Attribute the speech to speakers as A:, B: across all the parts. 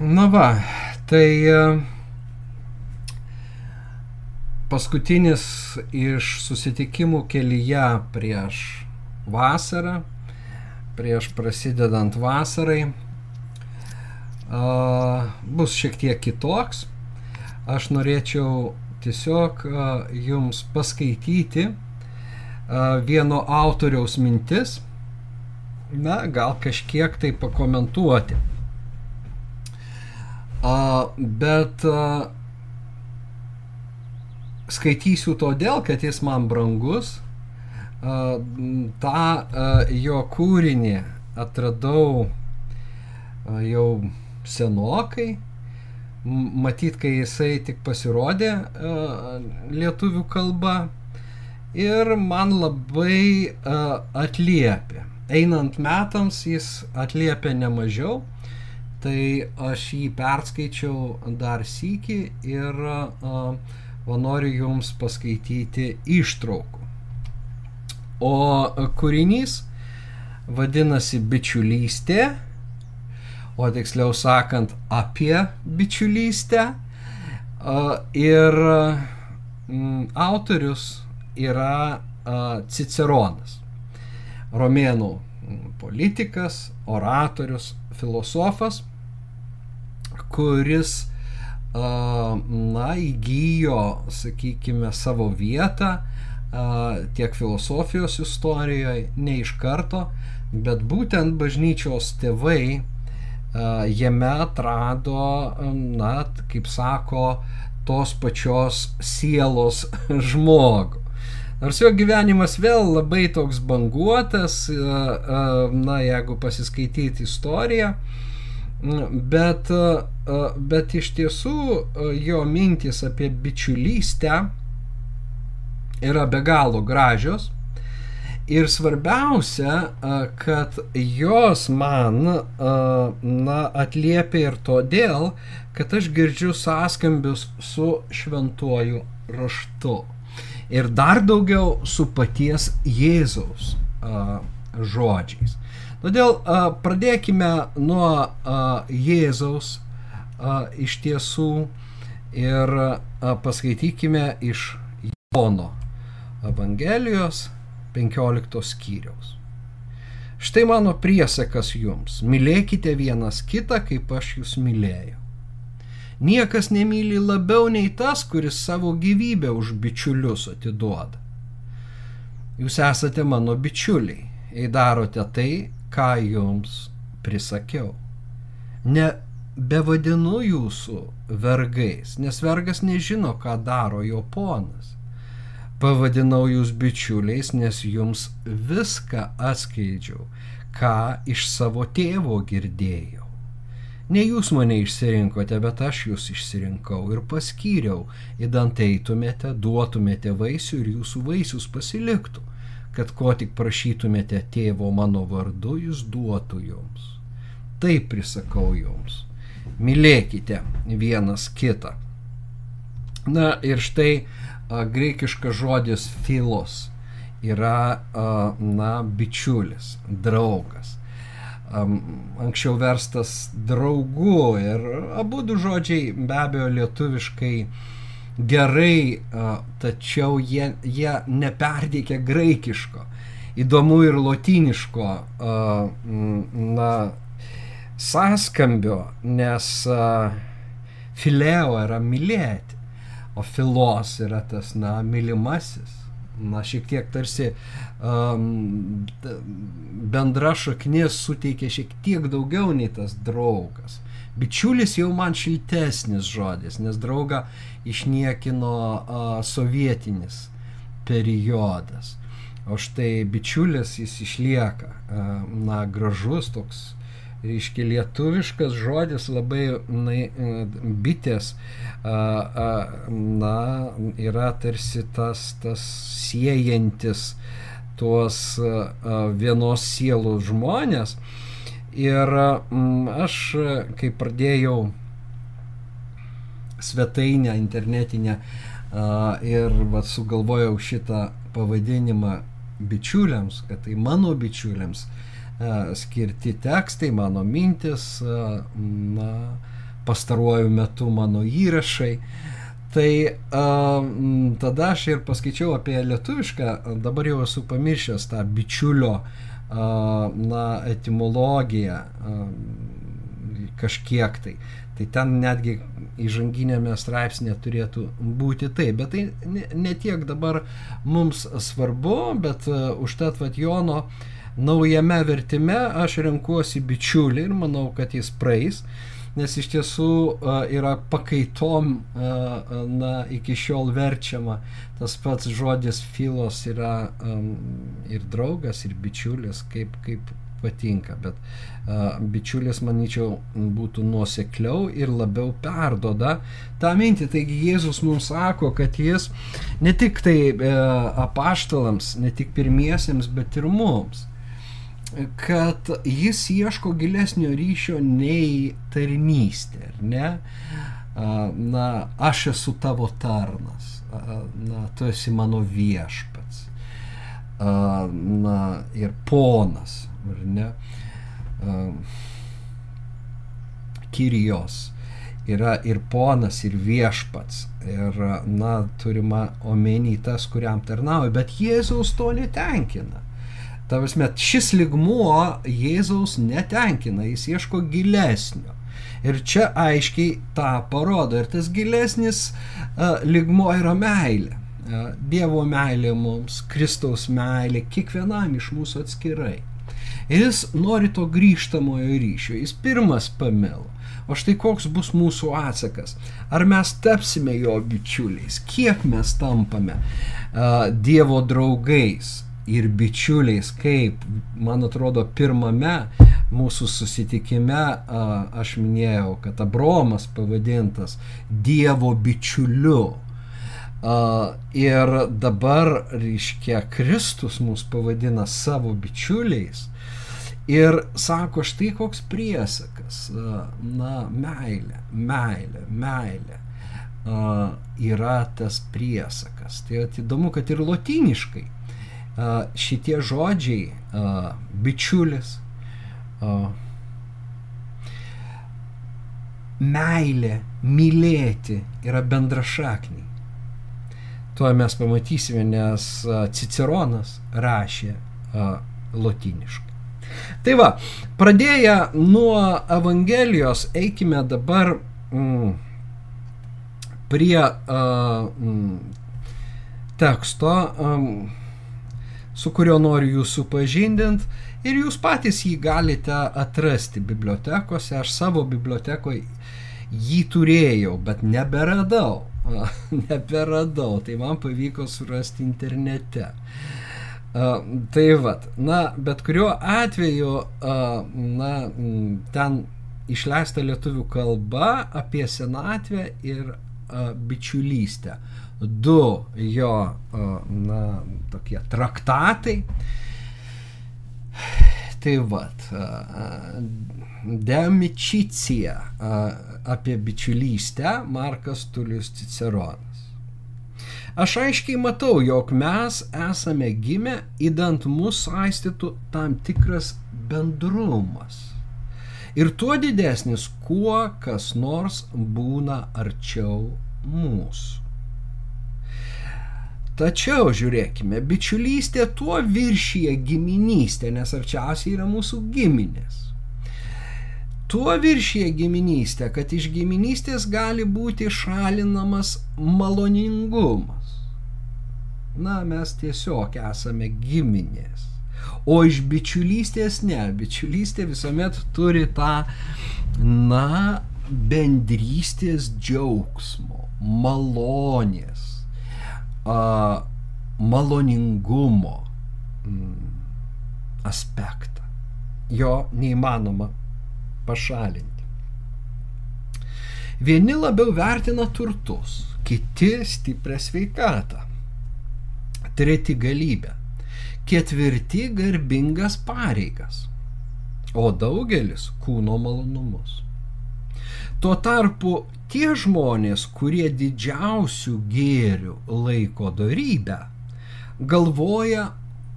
A: Na va, tai e, paskutinis iš susitikimų kelyje prieš vasarą, prieš prasidedant vasarai, bus šiek tiek kitoks. Aš norėčiau tiesiog jums paskaityti vieno autoriaus mintis, na, gal kažkiek tai pakomentuoti. Bet skaitysiu todėl, kad jis man brangus. Ta jo kūrinį atradau jau senokai. Matyt, kai jisai tik pasirodė lietuvių kalba ir man labai atliepia. Einant metams jis atliepia nemažiau, tai aš jį perskaičiau dar sykį ir o noriu jums paskaityti ištraukų. O kūrinys vadinasi bičiulystė, o tiksliau sakant apie bičiulystę. Ir autorius yra Ciceronas, romėnų politikas, oratorius, filosofas, kuris na, įgyjo, sakykime, savo vietą tiek filosofijos istorijoje, ne iš karto, bet būtent bažnyčios tėvai jame atrado, na, kaip sako, tos pačios sielos žmogų. Nors jo gyvenimas vėl labai toks banguotas, na, jeigu pasiskaityti istoriją, Bet, bet iš tiesų jo mintys apie bičiulystę yra be galo gražios. Ir svarbiausia, kad jos man na, atliepia ir todėl, kad aš girdžiu sąskambius su šventuoju raštu. Ir dar daugiau su paties Jėzaus žodžiais. Todėl a, pradėkime nuo a, Jėzaus a, iš tiesų ir a, paskaitykime iš Jono Evangelijos 15 skyriaus. Štai mano priesakas jums. Mylėkite vienas kitą, kaip aš jūs mylėjau. Niekas nemyli labiau nei tas, kuris savo gyvybę už bičiulius atiduoda. Jūs esate mano bičiuliai, jei darote tai, ką jums prisakiau. Ne bevadinu jūsų vergais, nes vergas nežino, ką daro jo ponas. Pavadinau jūs bičiuliais, nes jums viską atskleidžiau, ką iš savo tėvo girdėjau. Ne jūs mane išsirinkote, bet aš jūs išsirinkau ir paskyriau, įdant eitumėte, duotumėte vaisių ir jūsų vaisius pasiliktų kad ko tik prašytumėte tėvo mano vardu, jis duotų jums. Taip prisakau jums. Mylėkite vienas kitą. Na ir štai a, greikiškas žodis filos yra, a, na, bičiulis, draugas. A, anksčiau verstas draugu ir abu du žodžiai be abejo lietuviškai gerai, tačiau jie, jie neperdėkia graikiško, įdomu ir lotiniško na, sąskambio, nes fileo yra mylėti, o filos yra tas, na, mylimasis. Na, šiek tiek tarsi um, bendra šaknis suteikia šiek tiek daugiau nei tas draugas. Bičiulis jau man šiltesnis žodis, nes draugą išniekino a, sovietinis periodas. O štai bičiulis jis išlieka, a, na, gražus toks, reiškia lietuviškas žodis, labai na, bitės, a, a, na, yra tarsi tas, tas siejantis tuos a, vienos sielų žmonės. Ir mm, aš, kai pradėjau svetainę internetinę ir va, sugalvojau šitą pavadinimą bičiuliams, kad tai mano bičiuliams skirti tekstai, mano mintis, na, pastaruoju metu mano įrašai. Tai tada aš ir paskaičiau apie lietuvišką, dabar jau esu pamiršęs tą bičiulio na, etimologiją kažkiek tai. Tai ten netgi įžanginėme straipsnėje turėtų būti taip, bet tai ne, ne dabar mums svarbu, bet uh, užtat vat Jono naujame vertime aš renkuosi bičiulį ir manau, kad jis praeis. Uh, nes iš tiesų yra pakaitom na, iki šiol verčiama. Tas pats žodis filos yra ir draugas, ir bičiulis, kaip, kaip patinka, bet uh, bičiulis, manyčiau, būtų nuosekliau ir labiau perdoda tą mintį. Taigi Jėzus mums sako, kad jis ne tik tai uh, apaštalams, ne tik pirmiesiems, bet ir mums kad jis ieško gilesnio ryšio nei tarnystė, ar ne? Na, aš esu tavo tarnas, na, tu esi mano viešpats, na, ir ponas, ar ne? Kirijos yra ir ponas, ir viešpats. Ir, na, turima omeny tas, kuriam tarnauja, bet Jėzaus to netenkina. Ta prasme, šis ligmuo Jėzaus netenkina, jis ieško gilesnio. Ir čia aiškiai tą parodo. Ir tas gilesnis uh, ligmuo yra meilė. Uh, Dievo meilė mums, Kristaus meilė, kiekvienam iš mūsų atskirai. Ir jis nori to grįžtamojo ryšio. Jis pirmas pamilo. O štai koks bus mūsų atsakas. Ar mes tapsime jo bičiuliais? Kiek mes tampame uh, Dievo draugais? ir bičiuliais, kaip, man atrodo, pirmame mūsų susitikime aš minėjau, kad Abromas pavadintas Dievo bičiuliu. Ir dabar, reiškia, Kristus mus pavadina savo bičiuliais. Ir sako, štai koks priesakas, na, meilė, meilė, meilė yra tas priesakas. Tai įdomu, kad ir lotyniškai šitie žodžiai bičiulis, meilė, mylėti yra bendrašakniai. Tuo mes pamatysime, nes Ciceronas rašė lotyniškai. Tai va, pradėję nuo Evangelijos, eikime dabar mm, prie uh, mm, teksto. Um, su kuriuo noriu jūs supažindinti ir jūs patys jį galite atrasti bibliotekose. Aš savo bibliotekoje jį turėjau, bet neberadau. neberadau, tai man pavyko surasti internete. Uh, tai vad, na, bet kuriuo atveju, na, ten išleista lietuvių kalba apie senatvę ir bičiulystę. Du jo na, tokie traktatai. Tai vad, Demičicija apie bičiulystę Markas Tulius Ciceronas. Aš aiškiai matau, jog mes esame gimę, įdant mus saistytų tam tikras bendrumas. Ir tuo didesnis, kuo kas nors būna arčiau mūsų. Tačiau žiūrėkime, bičiulystė tuo viršyje giminystė, nes arčiausiai yra mūsų giminės. Tuo viršyje giminystė, kad iš giminystės gali būti šalinamas maloningumas. Na, mes tiesiog esame giminės. O iš bičiulystės ne. Bičiulystė visuomet turi tą, na, bendrystės džiaugsmo, malonės a, maloningumo mm, aspektą. Jo neįmanoma pašalinti. Vieni labiau vertina turtus, kiti stiprią sveikatą, treti galybę, ketvirti garbingas pareigas, o daugelis kūno malonumus. Tuo tarpu tie žmonės, kurie didžiausių gėrių laiko darybę, galvoja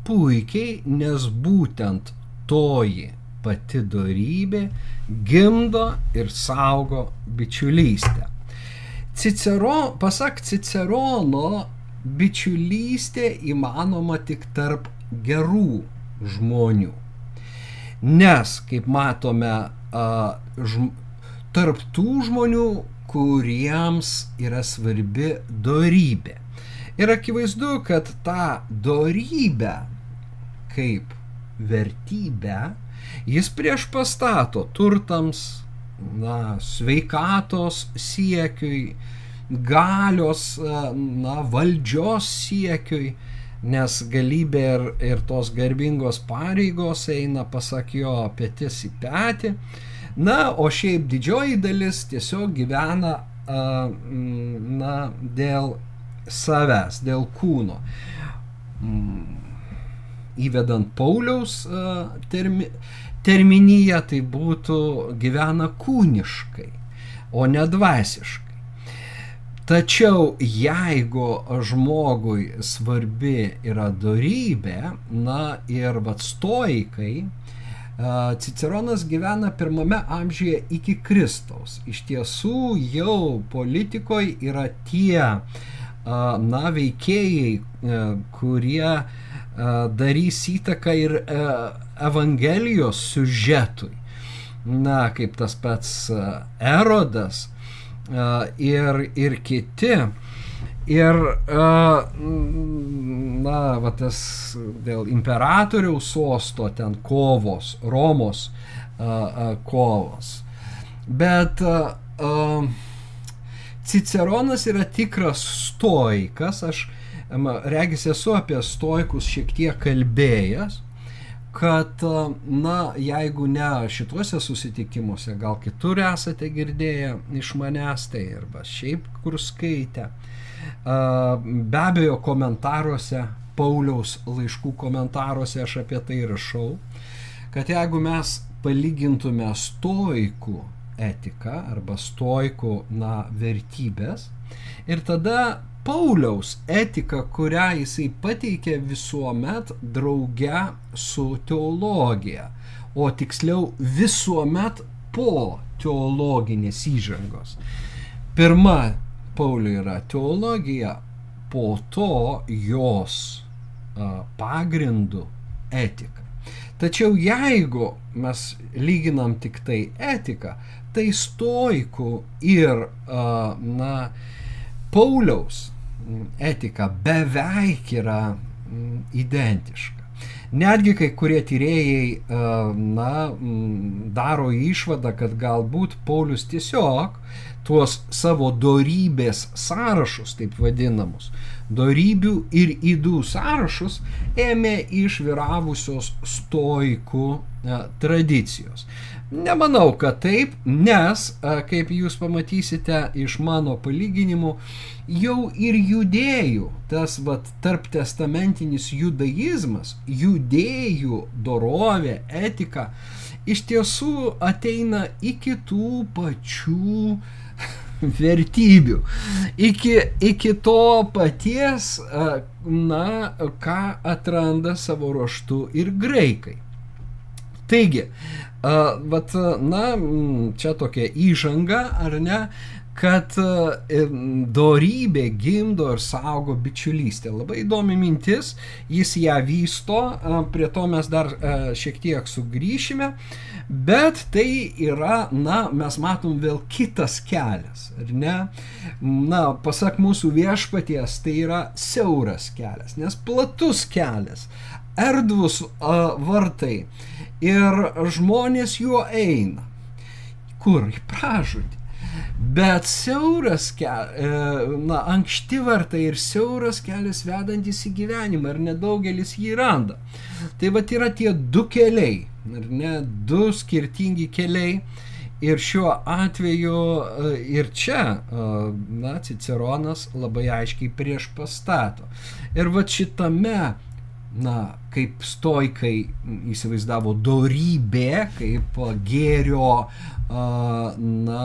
A: puikiai, nes būtent toji pati dorybė gimdo ir saugo bičiulystę. Cicero, pasak Cicerono, bičiulystė įmanoma tik tarp gerų žmonių. Nes, kaip matome, tarp tų žmonių, kuriems yra svarbi dorybė. Ir akivaizdu, kad tą dorybę kaip vertybę jis prieš pastato turtams, na, sveikatos siekiui, galios, na, valdžios siekiui, nes galybė ir, ir tos garbingos pareigos eina, pasak jo, pėtis į petį. Na, o šiaip didžioji dalis tiesiog gyvena, na, dėl savęs, dėl kūno. Įvedant Pauliaus termi, terminiją, tai būtų gyvena kūniškai, o ne dvasiškai. Tačiau jeigu žmogui svarbi yra darybė, na ir vatstoikai, Ciceronas gyvena pirmame amžiuje iki Kristaus. Iš tiesų jau politikoje yra tie, na, veikėjai, kurie darys įtaką ir Evangelijos siužetui. Na, kaip tas pats Erodas, ir, ir kiti. Ir, na, va tas dėl imperatoriaus sosto ten kovos, Romos kovos. Bet Ciceronas yra tikras stoikas, aš regis esu apie stoikus šiek tiek kalbėjęs, kad, na, jeigu ne šituose susitikimuose, gal kitur esate girdėję iš manęs, tai arba šiaip kur skaitę, be abejo komentaruose, Pauliaus laiškų komentaruose aš apie tai rašau, kad jeigu mes palygintume stoikų etiką arba stoikų, na, vertybės ir tada Pauliaus etika, kurią jisai pateikė visuomet drauge su teologija, o tiksliau visuomet po teologinės įžangos. Pirma Pauliui yra teologija, po to jos pagrindų etika. Tačiau jeigu mes lyginam tik tai etiką, tai stoikų ir, na, Pauliaus etika beveik yra mm, identiška. Netgi kai kurie tyrėjai e, na, mm, daro išvadą, kad galbūt Paulius tiesiog tuos savo dorybės sąrašus, taip vadinamus, dorybių ir įdų sąrašus ėmė iš viravusios stoikų e, tradicijos. Nemanau, kad taip, nes, kaip jūs pamatysite iš mano palyginimų, jau ir judėjų, tas vat, tarp testamentinis judaizmas, judėjų dorovė, etika, iš tiesų ateina iki tų pačių vertybių, iki, iki to paties, na, ką atranda savo ruoštų ir graikai. Taigi, Uh, vat, na, čia tokia įžanga, ar ne, kad dorybė gimdo ir saugo bičiulystę. Labai įdomi mintis, jis ją vysto, prie to mes dar šiek tiek sugrįšime, bet tai yra, na, mes matom vėl kitas kelias, ar ne? Na, pasak mūsų viešpaties, tai yra siauras kelias, nes platus kelias, erdvus uh, vartai ir žmonės juo eina. Kur? Į pražūtį. Bet siauras kelias, na, ankšti vartai ir siauras kelias vedantis į gyvenimą ir nedaugelis jį randa. Tai va yra tie du keliai, ar ne, du skirtingi keliai. Ir šiuo atveju e, ir čia, e, na, Ciceronas labai aiškiai prieš pastato. Ir va šitame na, kaip stoikai įsivaizdavo dorybė, kaip gėrio, na,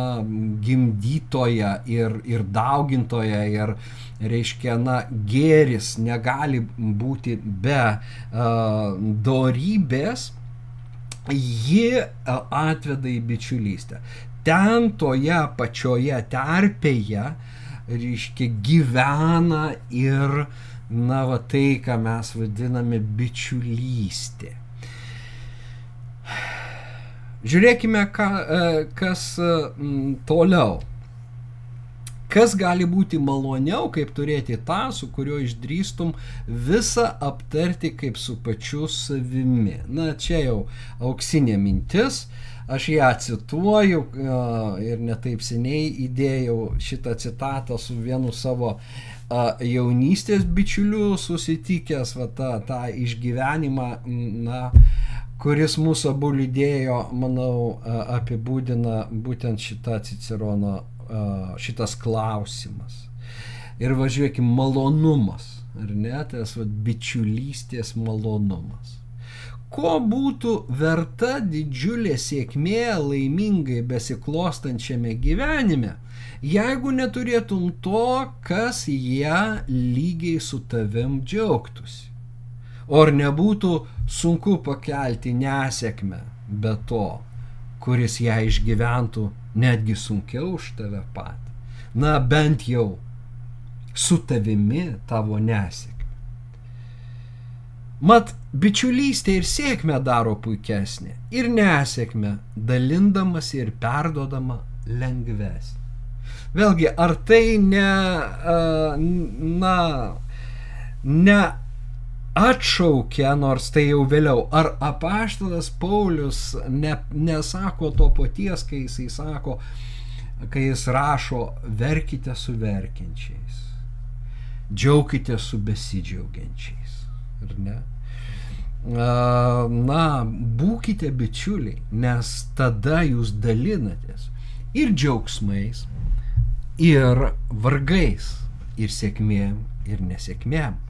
A: gimdytoja ir, ir daugintoja ir, reiškia, na, gėris negali būti be dorybės, ji atveda į bičiulystę. Ten toje pačioje terpėje, reiškia, gyvena ir, na, va tai, ką mes vadiname bičiulystė. Žiūrėkime, ką, kas toliau. Kas gali būti maloniau, kaip turėti tą, su kuriuo išdrįstum visą aptarti kaip su pačiu savimi. Na, čia jau auksinė mintis, aš ją cituoju ir netaip seniai įdėjau šitą citatą su vienu savo jaunystės bičiuliu susitikęs, va, tą, tą išgyvenimą, na, kuris mūsų abu lydėjo, manau, apibūdina būtent šitą Cicerono šitas klausimas. Ir važiuokim, malonumas, ar ne, tas va, bičiulystės malonumas. Ko būtų verta didžiulė sėkmė laimingai besiklostančiame gyvenime, jeigu neturėtum to, kas ją lygiai su tavim džiaugtųsi. O ar nebūtų sunku pakelti nesėkmę be to, kuris ją išgyventų netgi sunkiau už tave patį. Na, bent jau su tavimi tavo nesėkmė. Mat, bičiulystė ir sėkmę daro puikesnė, ir nesėkmę dalindamas ir perdodama lengvesnė. Vėlgi, ar tai ne, na, ne atšaukia, nors tai jau vėliau. Ar apaštalas Paulius ne, nesako to paties, kai jisai sako, kai jis rašo, verkite su verkiančiais, džiaukite su besidžiaugiančiais. Ar ne? Na, būkite bičiuliai, nes tada jūs dalinatės ir džiaugsmais, ir vargais, ir sėkmėm, ir nesėkmėm.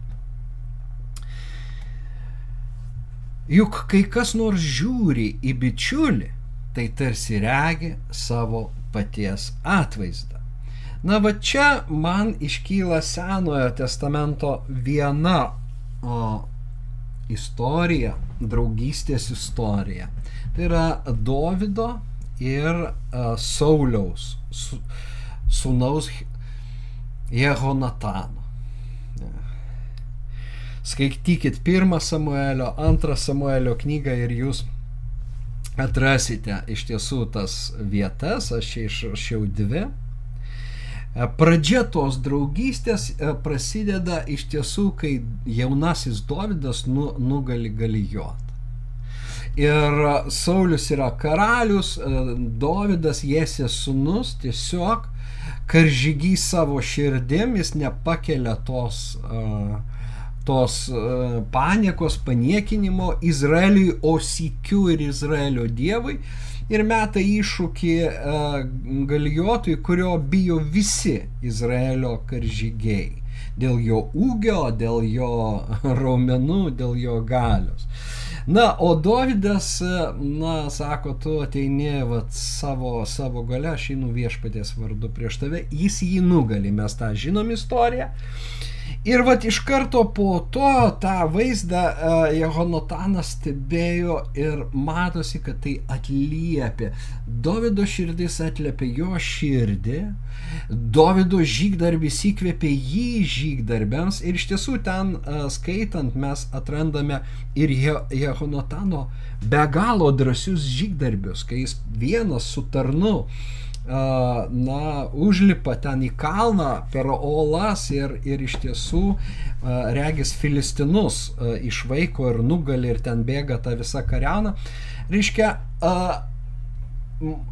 A: Juk kai kas nors žiūri į bičiulį, tai tarsi regi savo paties atvaizdą. Na va čia man iškyla Senojo testamento viena o, istorija, draugystės istorija. Tai yra Dovido ir a, Sauliaus su, sunaus Jehonatano. Skaitykit pirmą Samuelio, antrą Samuelio knygą ir jūs atrasite iš tiesų tas vietas, aš čia išrašiau dvi. E, pradžia tos draugystės e, prasideda iš tiesų, kai jaunasis Dovydas nu, nugali galijot. Ir Saulis yra karalius, e, Dovydas Jesės sunus, tiesiog karžygys savo širdim, jis nepakelia tos uh, tos uh, paniekos, paniekinimo Izraeliui, o sikiu ir Izraelio dievui ir meta iššūkį uh, galijotui, kurio bijo visi Izraelio karžygiai. Dėl jo ūgio, dėl jo raumenų, dėl jo galios. Na, o Dovydas, na, sako, tu ateini vat, savo, savo gale, aš einu viešpatės vardu prieš tave, jis jį nugali, mes tą žinom istoriją. Uh, Ir vat iš karto po to tą vaizdą uh, Jehonotanas stebėjo ir matosi, kad tai atliepia. Davido širdis atliepia jo širdį, Davido žygdarbis įkvėpė jį žygdarbiams ir iš tiesų ten uh, skaitant mes atrandame ir Je Jehonotano be galo drąsius žygdarbius, kai jis vienas su tarnu na, užlipa ten į kalną per olas ir, ir iš tiesų regis filistinus išvaiko ir nugali ir ten bėga ta visa kariauna. Reiškia,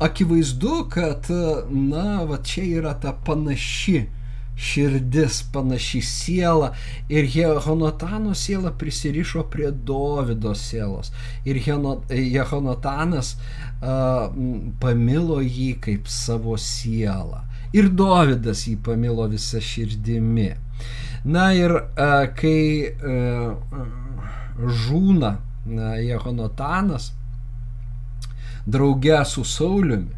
A: akivaizdu, kad, na, va čia yra ta panaši širdis, panaši siela ir Jehonatano siela prisirišo prie Dovido sielos. Ir Jehonotanas uh, pamilo jį kaip savo sielą. Ir Dovydas jį pamilo visą širdimi. Na ir uh, kai uh, žūna uh, Jehonotanas drauge su Sauliumi,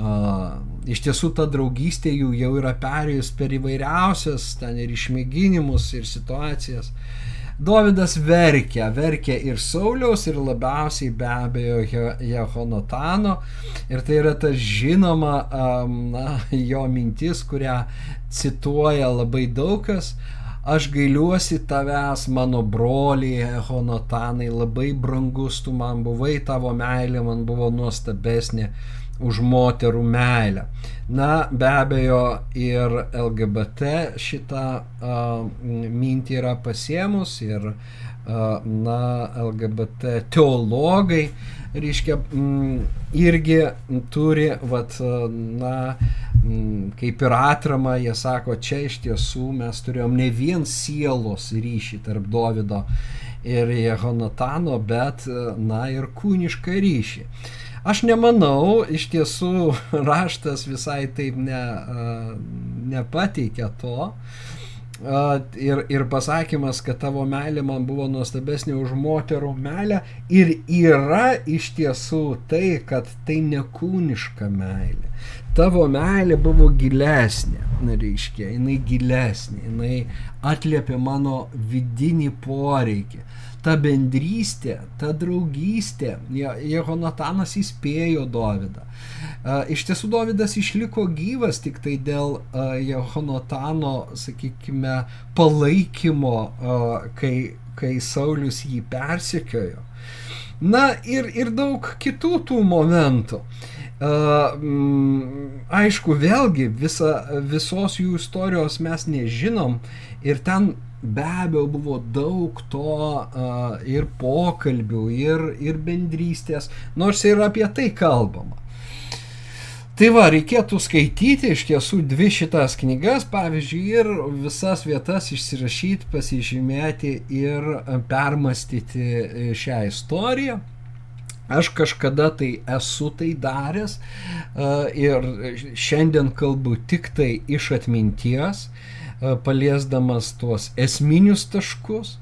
A: uh, iš tiesų ta draugystė jų jau yra perėjus per įvairiausias ten ir išmėginimus ir situacijas. Dovydas verkia, verkia ir Sauliaus, ir labiausiai be abejo Jehonotano. Ir tai yra ta žinoma na, jo mintis, kurią cituoja labai daug kas. Aš gailiuosi tavęs, mano broliai, Honotanai, labai brangus tu man buvai, tavo meilė man buvo nuostabesnė už moterų meilę. Na, be abejo, ir LGBT šitą uh, mintį yra pasiemus ir uh, na, LGBT teologai, reiškia, mm, irgi turi, vat, na, mm, kaip ir atramą, jie sako, čia iš tiesų mes turėjom ne vien sielos ryšį tarp Davido ir Jehonatano, bet, na, ir kūnišką ryšį. Aš nemanau, iš tiesų raštas visai taip ne, nepateikia to. Ir, ir pasakymas, kad tavo meilė man buvo nuostabesnė už moterų meilę. Ir yra iš tiesų tai, kad tai nekūniška meilė. Tavo meilė buvo gilesnė, reiškia, jinai gilesnė, jinai atliepia mano vidinį poreikį ta bendrystė, ta draugystė. Jehonatanas įspėjo Dovydą. Iš tiesų Dovydas išliko gyvas tik tai dėl Jehonatano, sakykime, palaikymo, kai, kai Saulis jį persikiojo. Na ir, ir daug kitų tų momentų. Uh, aišku, vėlgi visa, visos jų istorijos mes nežinom ir ten be abejo buvo daug to uh, ir pokalbių, ir, ir bendrystės, nors ir apie tai kalbama. Tai va, reikėtų skaityti iš tiesų dvi šitas knygas, pavyzdžiui, ir visas vietas išsirašyti, pasižymėti ir permastyti šią istoriją. Aš kažkada tai esu tai daręs ir šiandien kalbu tik tai iš atminties. E, paliesdamas tuos esminius taškus,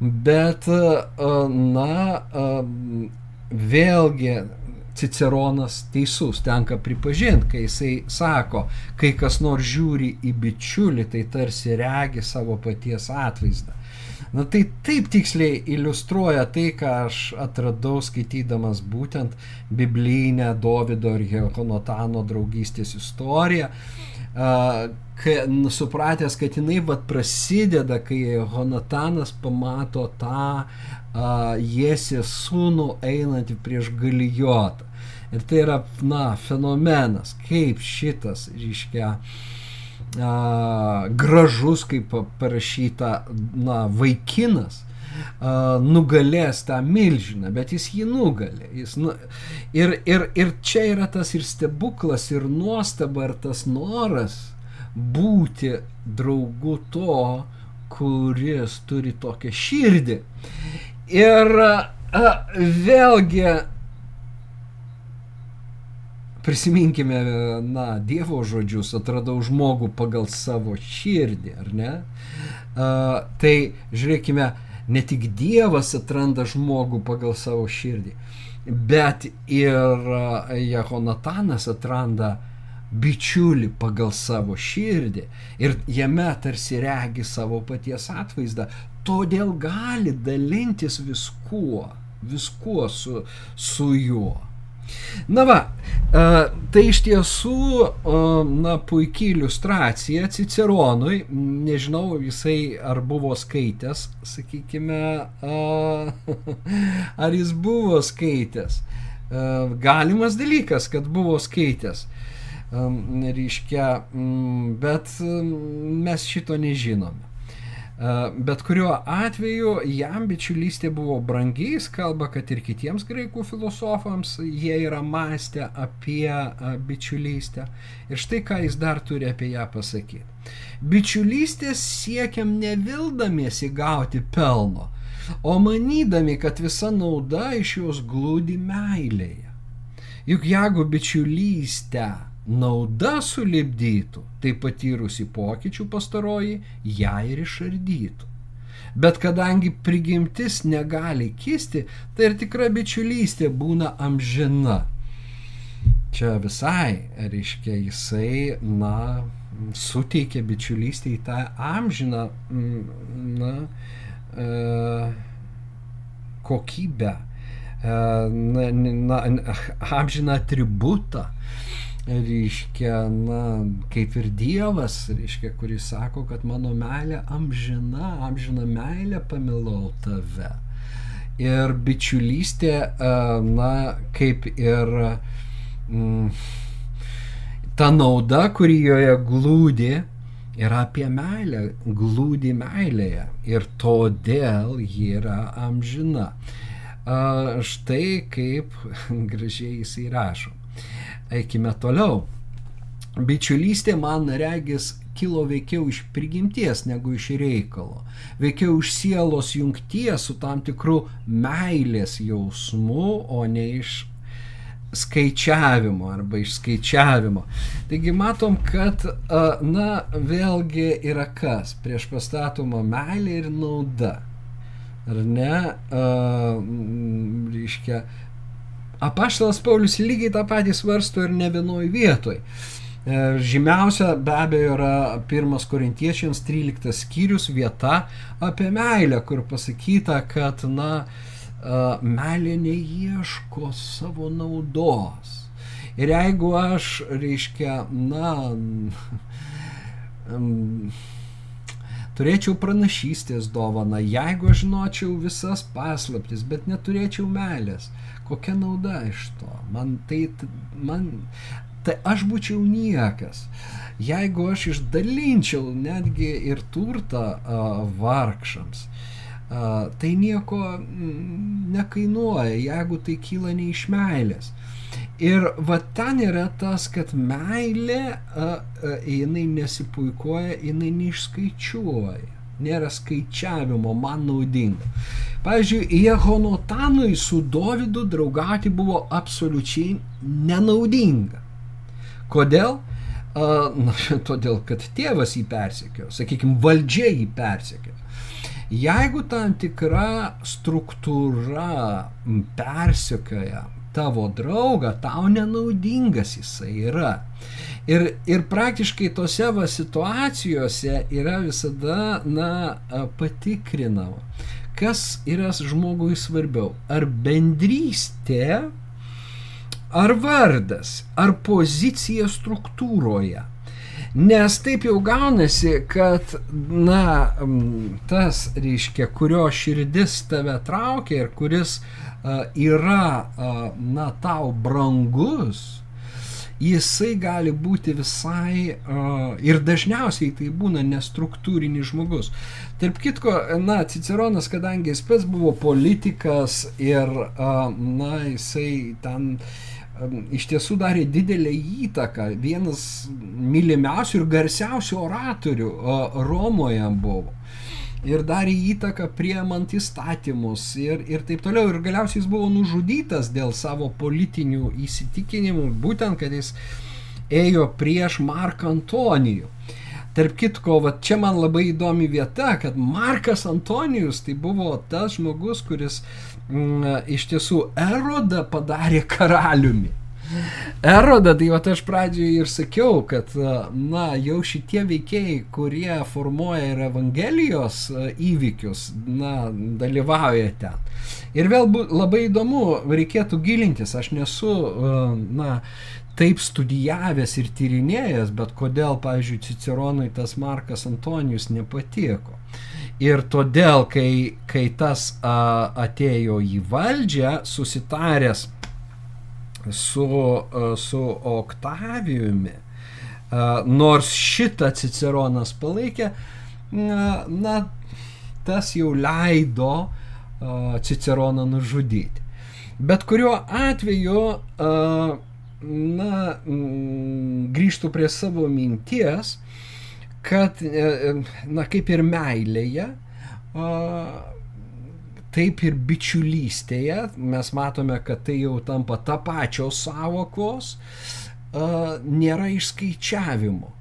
A: bet, e, na, e, vėlgi Ciceronas teisus, tenka pripažinti, kai jisai sako, kai kas nors žiūri į bičiulį, tai tarsi regi savo paties atvaizdą. Na tai taip tiksliai iliustruoja tai, ką aš atradau skaitydamas būtent biblinę Davido ir Hekonotano draugystės istoriją, kai, supratęs, kad jinai vat prasideda, kai Honatanas pamato tą Jėsės sūnų einantį prieš Galijotą. Ir tai yra, na, fenomenas, kaip šitas, reiškia, a, gražus, kaip parašyta, na, vaikinas, a, nugalės tą milžiną, bet jis jį nugalė. Jis, nu, ir, ir, ir čia yra tas ir stebuklas, ir nuostaba, ir tas noras būti draugu to, kuris turi tokią širdį. Ir a, vėlgi prisiminkime, na, Dievo žodžius, atradau žmogų pagal savo širdį, ar ne? A, tai žiūrėkime, ne tik Dievas atranda žmogų pagal savo širdį, bet ir Jehonatanas atranda bičiulį pagal savo širdį ir jame tarsi regi savo paties atvaizdą, todėl gali dalintis viskuo, viskuo su, su juo. Na va, tai iš tiesų, na, puikiai iliustracija Ciceronui, nežinau, jisai ar buvo skaitęs, sakykime, ar jis buvo skaitęs. Galimas dalykas, kad buvo skaitęs reiškia, bet mes šito nežinome. Bet kuriuo atveju jam bičiulystė buvo brangi, jis kalba, kad ir kitiems graikų filosofams jie yra mąstę apie bičiulystę. Ir štai ką jis dar turi apie ją pasakyti. Bičiulystės siekiam nevildamiesi gauti pelno, o manydami, kad visa nauda iš jos glūdi meilėje. Juk jeigu bičiulystę nauda sulibdytų, tai patyrusi pokyčių pastaroji ją ir išardytų. Bet kadangi prigimtis negali kisti, tai ir tikra bičiulystė būna amžina. Čia visai, reiškia, jisai, na, suteikia bičiulystę į tą amžiną, na, e, kokybę, e, na, na, amžiną atributą, reiškia, na, kaip ir Dievas, reiškia, kuris sako, kad mano meilė amžina, amžina meilė pamilau tave. Ir bičiulystė, e, na, kaip ir mm, ta nauda, kuri joje glūdi, yra apie meilę, glūdi meilėje ir todėl ji yra amžina. Štai kaip gražiai jisai rašo. Eikime toliau. Bičiulystė man regis kilo veikiau iš prigimties negu iš reikalo. Veikiau iš sielos jungties su tam tikru meilės jausmu, o ne iš skaičiavimo arba išskaičiavimo. Taigi matom, kad, na, vėlgi yra kas? Prieš pastatoma meilė ir nauda. Ar ne? Reiškia, apaštalas Paulius lygiai tą patį svarsto ir ne vienoj vietoj. E, žymiausia be abejo yra pirmas korintiečiams 13 skyrius vieta apie meilę, kur pasakyta, kad, na, meilė neieško savo naudos. Ir jeigu aš, reiškia, na, turėčiau pranašystės dovaną, jeigu aš žinočiau visas paslaptis, bet neturėčiau meilės, kokia nauda iš to? Man tai, man, tai aš būčiau niekas. Jeigu aš išdalinčiau netgi ir turtą uh, vargšams, uh, tai nieko mm, nekainuoja, jeigu tai kyla ne iš meilės. Ir va ten yra tas, kad meilė, a, a, jinai nesipuikuoja, jinai neišskaičiuoja. Nėra skaičiavimo, man naudinga. Pavyzdžiui, Jehonotanui su Dovydu draugauti buvo absoliučiai nenaudinga. Kodėl? Na, todėl, kad tėvas jį persekiojo, sakykime, valdžia jį persekiojo. Jeigu tam tikra struktūra persekioja tavo draugą, tau nenaudingas jisai yra. Ir, ir praktiškai tose va situacijose yra visada, na, patikrinama, kas yra žmogui svarbiau. Ar bendrystė, ar vardas, ar pozicija struktūroje. Nes taip jau gaunasi, kad, na, tas, reiškia, kurio širdis tave traukia ir kuris uh, yra, na, tau brangus, jisai gali būti visai ir dažniausiai tai būna nestruktūrinis žmogus. Tarp kitko, na, Ciceronas, kadangi jis pats buvo politikas ir, na, jisai ten iš tiesų darė didelę įtaką, vienas mylimiausių ir garsiausių oratorių Romoje buvo ir darė įtaką priemant įstatymus ir, ir taip toliau. Ir galiausiai jis buvo nužudytas dėl savo politinių įsitikinimų, būtent, kad jis ėjo prieš Marką Antonijų. Tarp kitko, va, čia man labai įdomi vieta, kad Markas Antonijus tai buvo tas žmogus, kuris mm, iš tiesų erodą padarė karaliumi. Eroda, tai va aš pradžioje ir sakiau, kad, na, jau šitie veikėjai, kurie formuoja ir Evangelijos įvykius, na, dalyvauja ten. Ir vėl bu, labai įdomu, reikėtų gilintis, aš nesu, na, taip studijavęs ir tyrinėjęs, bet kodėl, pavyzdžiui, Ciceronui tas Markas Antonijus nepatiko. Ir todėl, kai, kai tas a, atėjo į valdžią, susitaręs su, e, su Oktavijumi, e, nors šitą Ciceronas palaikė, na, tas jau leido e, Ciceroną nužudyti. Bet kuriuo atveju, na, grįžtų prie savo minties, kad, na, kaip ir meilėje, taip ir bičiulystėje mes matome, kad tai jau tampa ta pačios savokos, nėra išskaičiavimo.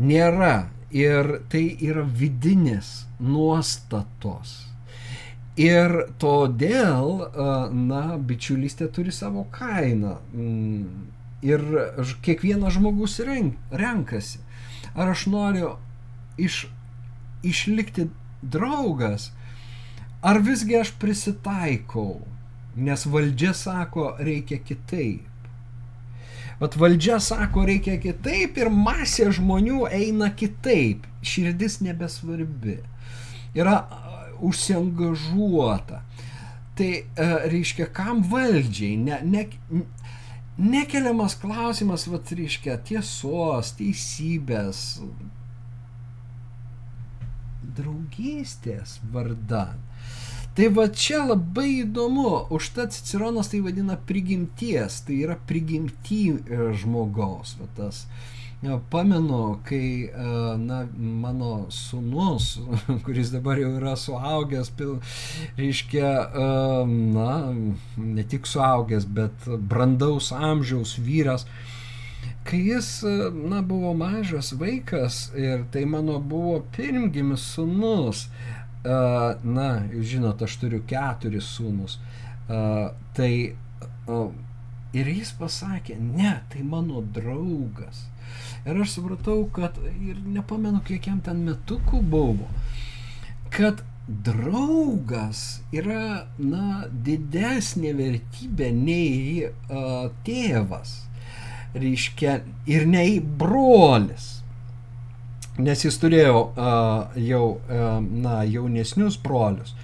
A: Nėra. Ir tai yra vidinės nuostatos. Ir todėl, na, bičiulystė turi savo kainą. Mm, ir kiekvienas žmogus renkasi. Ar aš noriu iš, išlikti draugas, Ar visgi aš prisitaikau, nes valdžia sako, reikia kitaip. Vat valdžia sako, reikia kitaip ir masė žmonių eina kitaip. Širdis nebesvarbi. Yra užsiengažuota. Tai e, reiškia, kam valdžiai? Ne, ne, nekeliamas klausimas, vat, reiškia, tiesos, teisybės, draugystės vardan. Tai va čia labai įdomu, užtat Ciceronas tai vadina prigimties, tai yra prigimty e, žmogaus, va tas. Ja, pamenu, kai e, na, mano sunus, kuris dabar jau yra suaugęs, pil, reiškia, e, na, ne tik suaugęs, bet brandaus amžiaus vyras, kai jis, na, buvo mažas vaikas ir tai mano buvo pirmgimis sunus, na, žinot, aš turiu keturis sūnus. Tai ir jis pasakė, ne, tai mano draugas. Ir aš supratau, kad ir nepamenu, kiek jam ten metukų buvo, kad draugas yra, na, didesnė vertybė nei uh, tėvas, reiškia, ir nei brolis nes jis turėjo uh, jau, uh, na, jaunesnius brolius.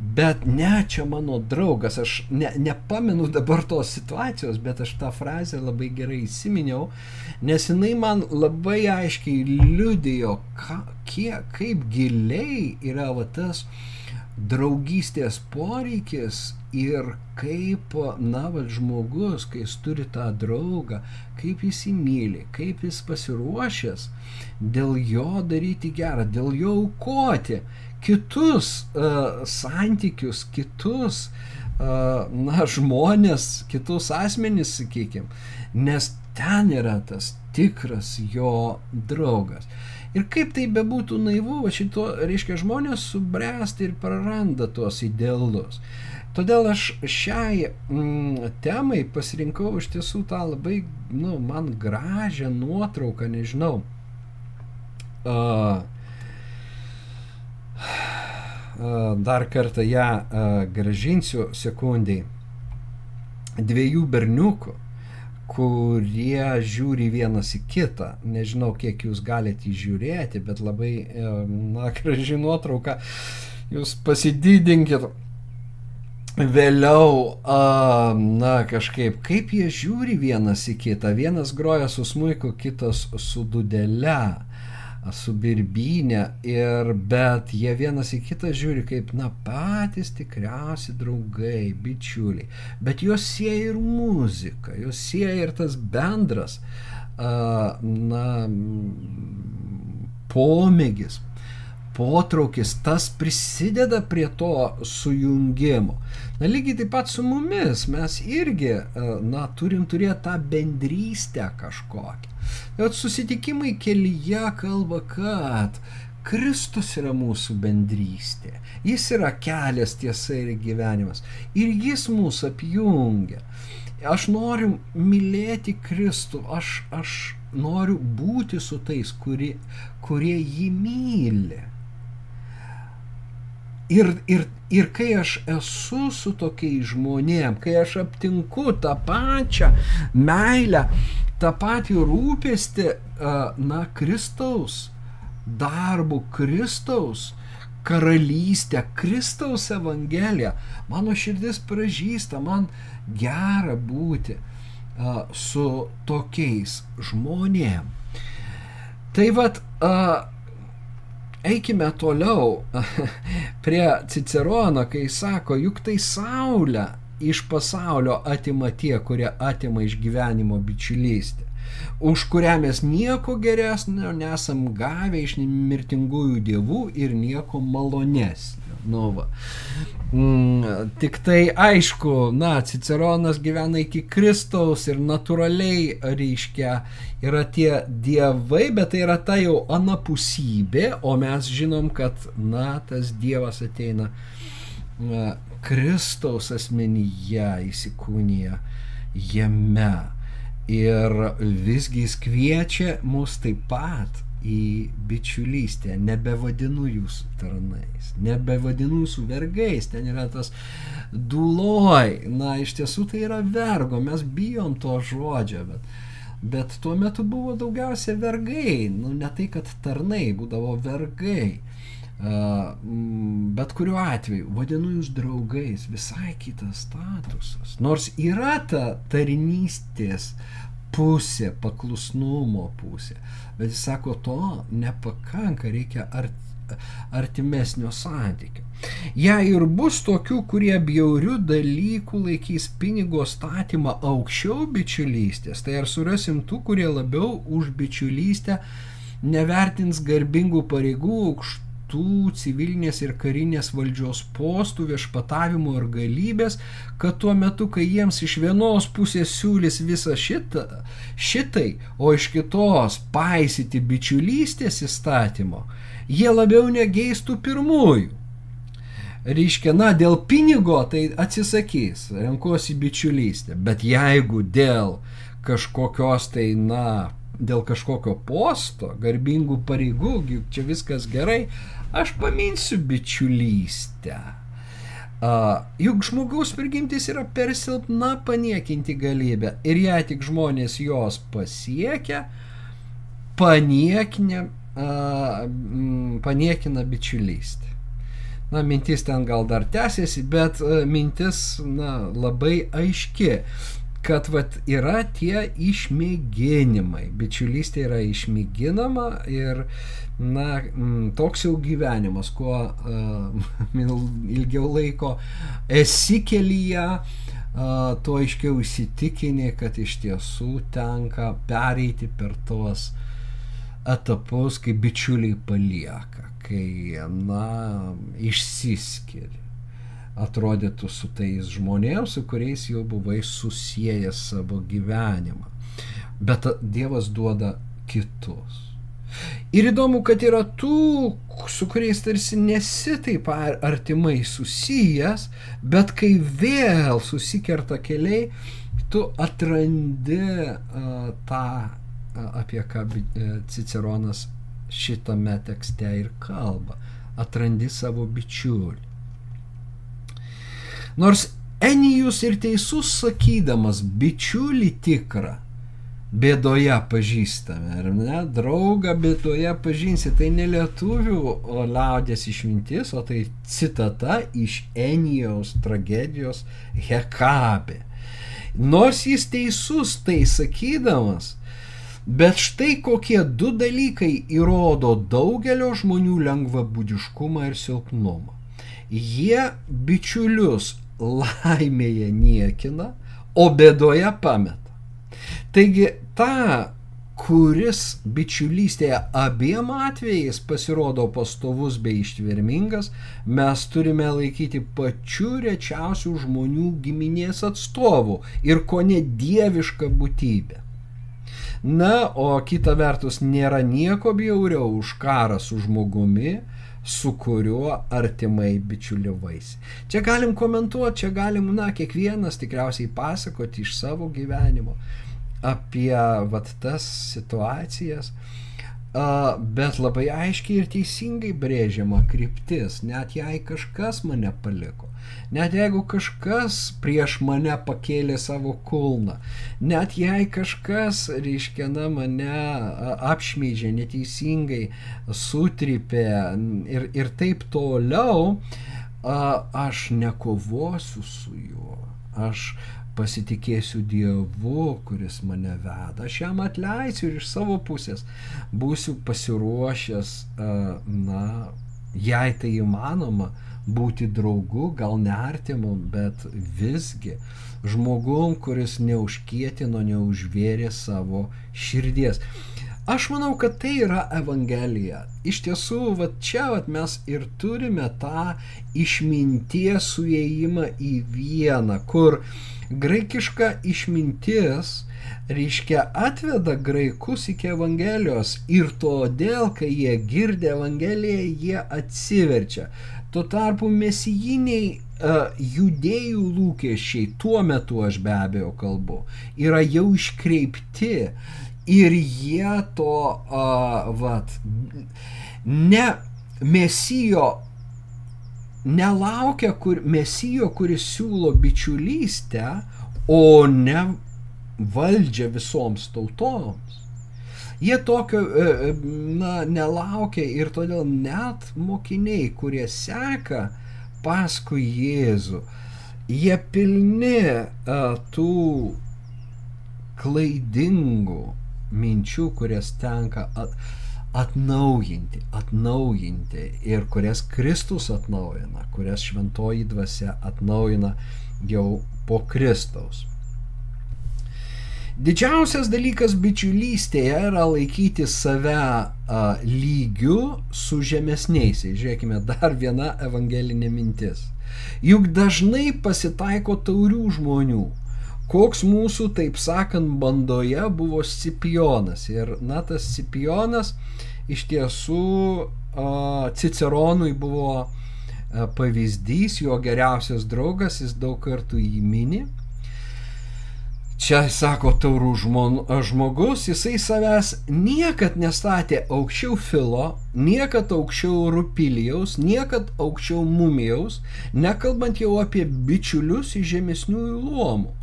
A: Bet ne, čia mano draugas, aš ne, nepamenu dabar tos situacijos, bet aš tą frazę labai gerai įsiminiau, nes jinai man labai aiškiai liudijo, ka, kiek, kaip giliai yra va tas draugystės poreikis ir kaip, na, va, žmogus, kai jis turi tą draugą, kaip jis įmyli, kaip jis pasiruošęs dėl jo daryti gerą, dėl jo aukoti kitus uh, santykius, kitus, uh, na, žmonės, kitus asmenys, sakykime, nes ten yra tas tikras jo draugas. Ir kaip tai bebūtų naivu, šito, reiškia, žmonės subręsti ir praranda tuos idealus. Todėl aš šiai mm, temai pasirinkau iš tiesų tą labai, nu, man gražią nuotrauką, nežinau. Uh, uh, dar kartą ją uh, gražinsiu sekundai. Dviejų berniukų, kurie žiūri vienas į kitą. Nežinau, kiek jūs galite įžiūrėti, bet labai, na, graži nuotrauka. Jūs pasididinkit vėliau, a, na kažkaip, kaip jie žiūri vienas į kitą. Vienas groja su smuiku, kitas su dudele, su birbinė, ir, bet jie vienas į kitą žiūri kaip, na, patys tikriausi draugai, bičiuliai. Bet juos sieja ir muzika, juos sieja ir tas bendras, a, na, pomėgis, potraukis, tas prisideda prie to sujungimo. Na lygiai taip pat su mumis mes irgi, e, na, turim turėti tą bendrystę kažkokią. Bet susitikimai kelyje kalba, kad Kristus yra mūsų bendrystė. Jis yra kelias, tiesa ir gyvenimas. Ir jis mūsų apjungia. Aš noriu mylėti Kristų, aš, aš noriu būti su tais, kurie, kurie jį myli. Ir, ir, ir kai aš esu su tokiais žmonėm, kai aš aptinku tą pačią meilę, tą patį rūpestį, na, Kristaus darbų, Kristaus karalystę, Kristaus evangeliją, mano širdis pražįsta, man gera būti su tokiais žmonėm. Tai vad, Eikime toliau. Prie Cicerono, kai sako, juk tai saulė iš pasaulio atima tie, kurie atima iš gyvenimo bičiulystę, už kurią mes nieko geresnio nesam gavę iš mirtingųjų dievų ir nieko malonesnio. Nu, va. Mm, tik tai aišku, na, Ciceronas gyvena iki Kristaus ir natūraliai reiškia yra tie dievai, bet tai yra ta jau anapusybė, o mes žinom, kad, na, tas dievas ateina na, Kristaus asmenyje įsikūnija jame. Ir visgi jis kviečia mus taip pat į bičiulystę, nebevadinu jūsų tarnais, nebevadinu jūsų vergais, ten yra tas duloj, na iš tiesų tai yra vergo, mes bijom to žodžio, bet, bet tuo metu buvo daugiausia vergai, nu ne tai, kad tarnai, būdavo vergai. Bet kuriuo atveju vadinu jūs draugais, visai kitas statusas. Nors yra ta tarnystės pusė, paklusnumo pusė, bet jis sako, to nepakanka, reikia art, artimesnio santykio. Jei ir bus tokių, kurie bjaurių dalykų laikys pinigo statymą aukščiau bičiulystės, tai ar surasim tų, kurie labiau už bičiulystę nevertins garbingų pareigų aukštų kitų civilinės ir karinės valdžios postų, viešpatavimo ir galybės, kad tuo metu, kai jiems iš vienos pusės siūlys visą šitą, šitai, o iš kitos paisyti bičiulystės įstatymo, jie labiau negeistų pirmųjų. Reiškia, na, dėl pinigo tai atsisakys, renkuosi bičiulystę, bet jeigu dėl kažkokios tai, na, dėl kažkokio posto, garbingų pareigų, čia viskas gerai, aš paminsiu bičiulystę. Uh, juk žmogaus prigimtis yra per silpna paniekinti galybę ir jei tik žmonės jos pasiekia, paniekina, uh, paniekina bičiulystę. Na, mintis ten gal dar tęsiasi, bet mintis na, labai aiški kad vat yra tie išmėginimai. Bičiulystė yra išmėginama ir na, toks jau gyvenimas, kuo uh, ilgiau laiko esi kelyje, uh, tuo aiškiau įsitikinė, kad iš tiesų tenka pereiti per tuos etapus, kai bičiuliai palieka, kai, na, išsiskiria atrodytų su tais žmonėms, su kuriais jau buvai susijęs savo gyvenimą. Bet Dievas duoda kitus. Ir įdomu, kad yra tų, su kuriais tarsi nesi taip artimai susijęs, bet kai vėl susikerta keliai, tu atrandi uh, tą, uh, apie ką uh, Ciceronas šitame tekste ir kalba. Atrandi savo bičiulį. Nors Enijus ir teisus sakydamas bičiulį tikrą, bėdoje pažįstame, ar ne? Draugą bėdoje pažinsi, tai ne lietuvių liaudės išmintis, o tai citata iš Enijaus tragedijos Hekabė. Nors jis teisus tai sakydamas, bet štai kokie du dalykai įrodo daugelio žmonių lengvabūdiškumą ir silpnumą. Jie bičiulius laimėje niekina, o bėdoje pameta. Taigi tą, kuris bičiulystėje abiem atvejais pasirodo pastovus bei ištvermingas, mes turime laikyti pačiu rečiausių žmonių giminės atstovų ir ko ne dievišką būtybę. Na, o kita vertus nėra nieko bjauriau už karą su žmogumi, su kuriuo artimai bičiuliavaisi. Čia galim komentuoti, čia galim, na, kiekvienas tikriausiai pasakoti iš savo gyvenimo apie vat tas situacijas, Uh, bet labai aiškiai ir teisingai brėžiama kryptis, net jei kažkas mane paliko, net jeigu kažkas prieš mane pakėlė savo kulną, net jei kažkas, reiškia, na, mane apšmeižė neteisingai, sutripė ir, ir taip toliau, uh, aš nekovosiu su juo, aš pasitikėsiu Dievu, kuris mane veda, aš jam atleisiu ir iš savo pusės būsiu pasiruošęs, na, jei tai įmanoma, būti draugu, gal neartimu, bet visgi žmogum, kuris neužkietino, neužvėrė savo širdies. Aš manau, kad tai yra Evangelija. Iš tiesų, va čia va, mes ir turime tą išminties suėjimą į vieną, kur Graikiška išmintis reiškia atveda graikus iki Evangelijos ir todėl, kai jie girdė Evangeliją, jie atsiverčia. Tuo tarpu mesijiniai uh, judėjų lūkesčiai, tuo metu aš be abejo kalbu, yra jau iškreipti Ir jie to, uh, vat, ne mesijo, nelaukia kur, mesijo, kuris siūlo bičiulystę, o ne valdžią visoms tautoms. Jie tokio e, na, nelaukia ir todėl net mokiniai, kurie seka paskui Jėzų, jie pilni uh, tų klaidingų minčių, kurias tenka at, atnaujinti, atnaujinti ir kurias Kristus atnaujina, kurias šventoji dvasia atnaujina jau po Kristaus. Didžiausias dalykas bičiulystėje yra laikyti save a, lygiu su žemesniaisiais. Žiūrėkime, dar viena evangelinė mintis. Juk dažnai pasitaiko taurių žmonių. Koks mūsų, taip sakant, bandoje buvo Scipionas. Ir, na, tas Scipionas iš tiesų Ciceronui buvo pavyzdys, jo geriausias draugas, jis daug kartų jį mini. Čia sako taurų žmogus, jisai savęs niekad nestatė aukščiau filo, niekad aukščiau rupilijaus, niekad aukščiau mumijaus, nekalbant jau apie bičiulius iš žemesniųjų luomų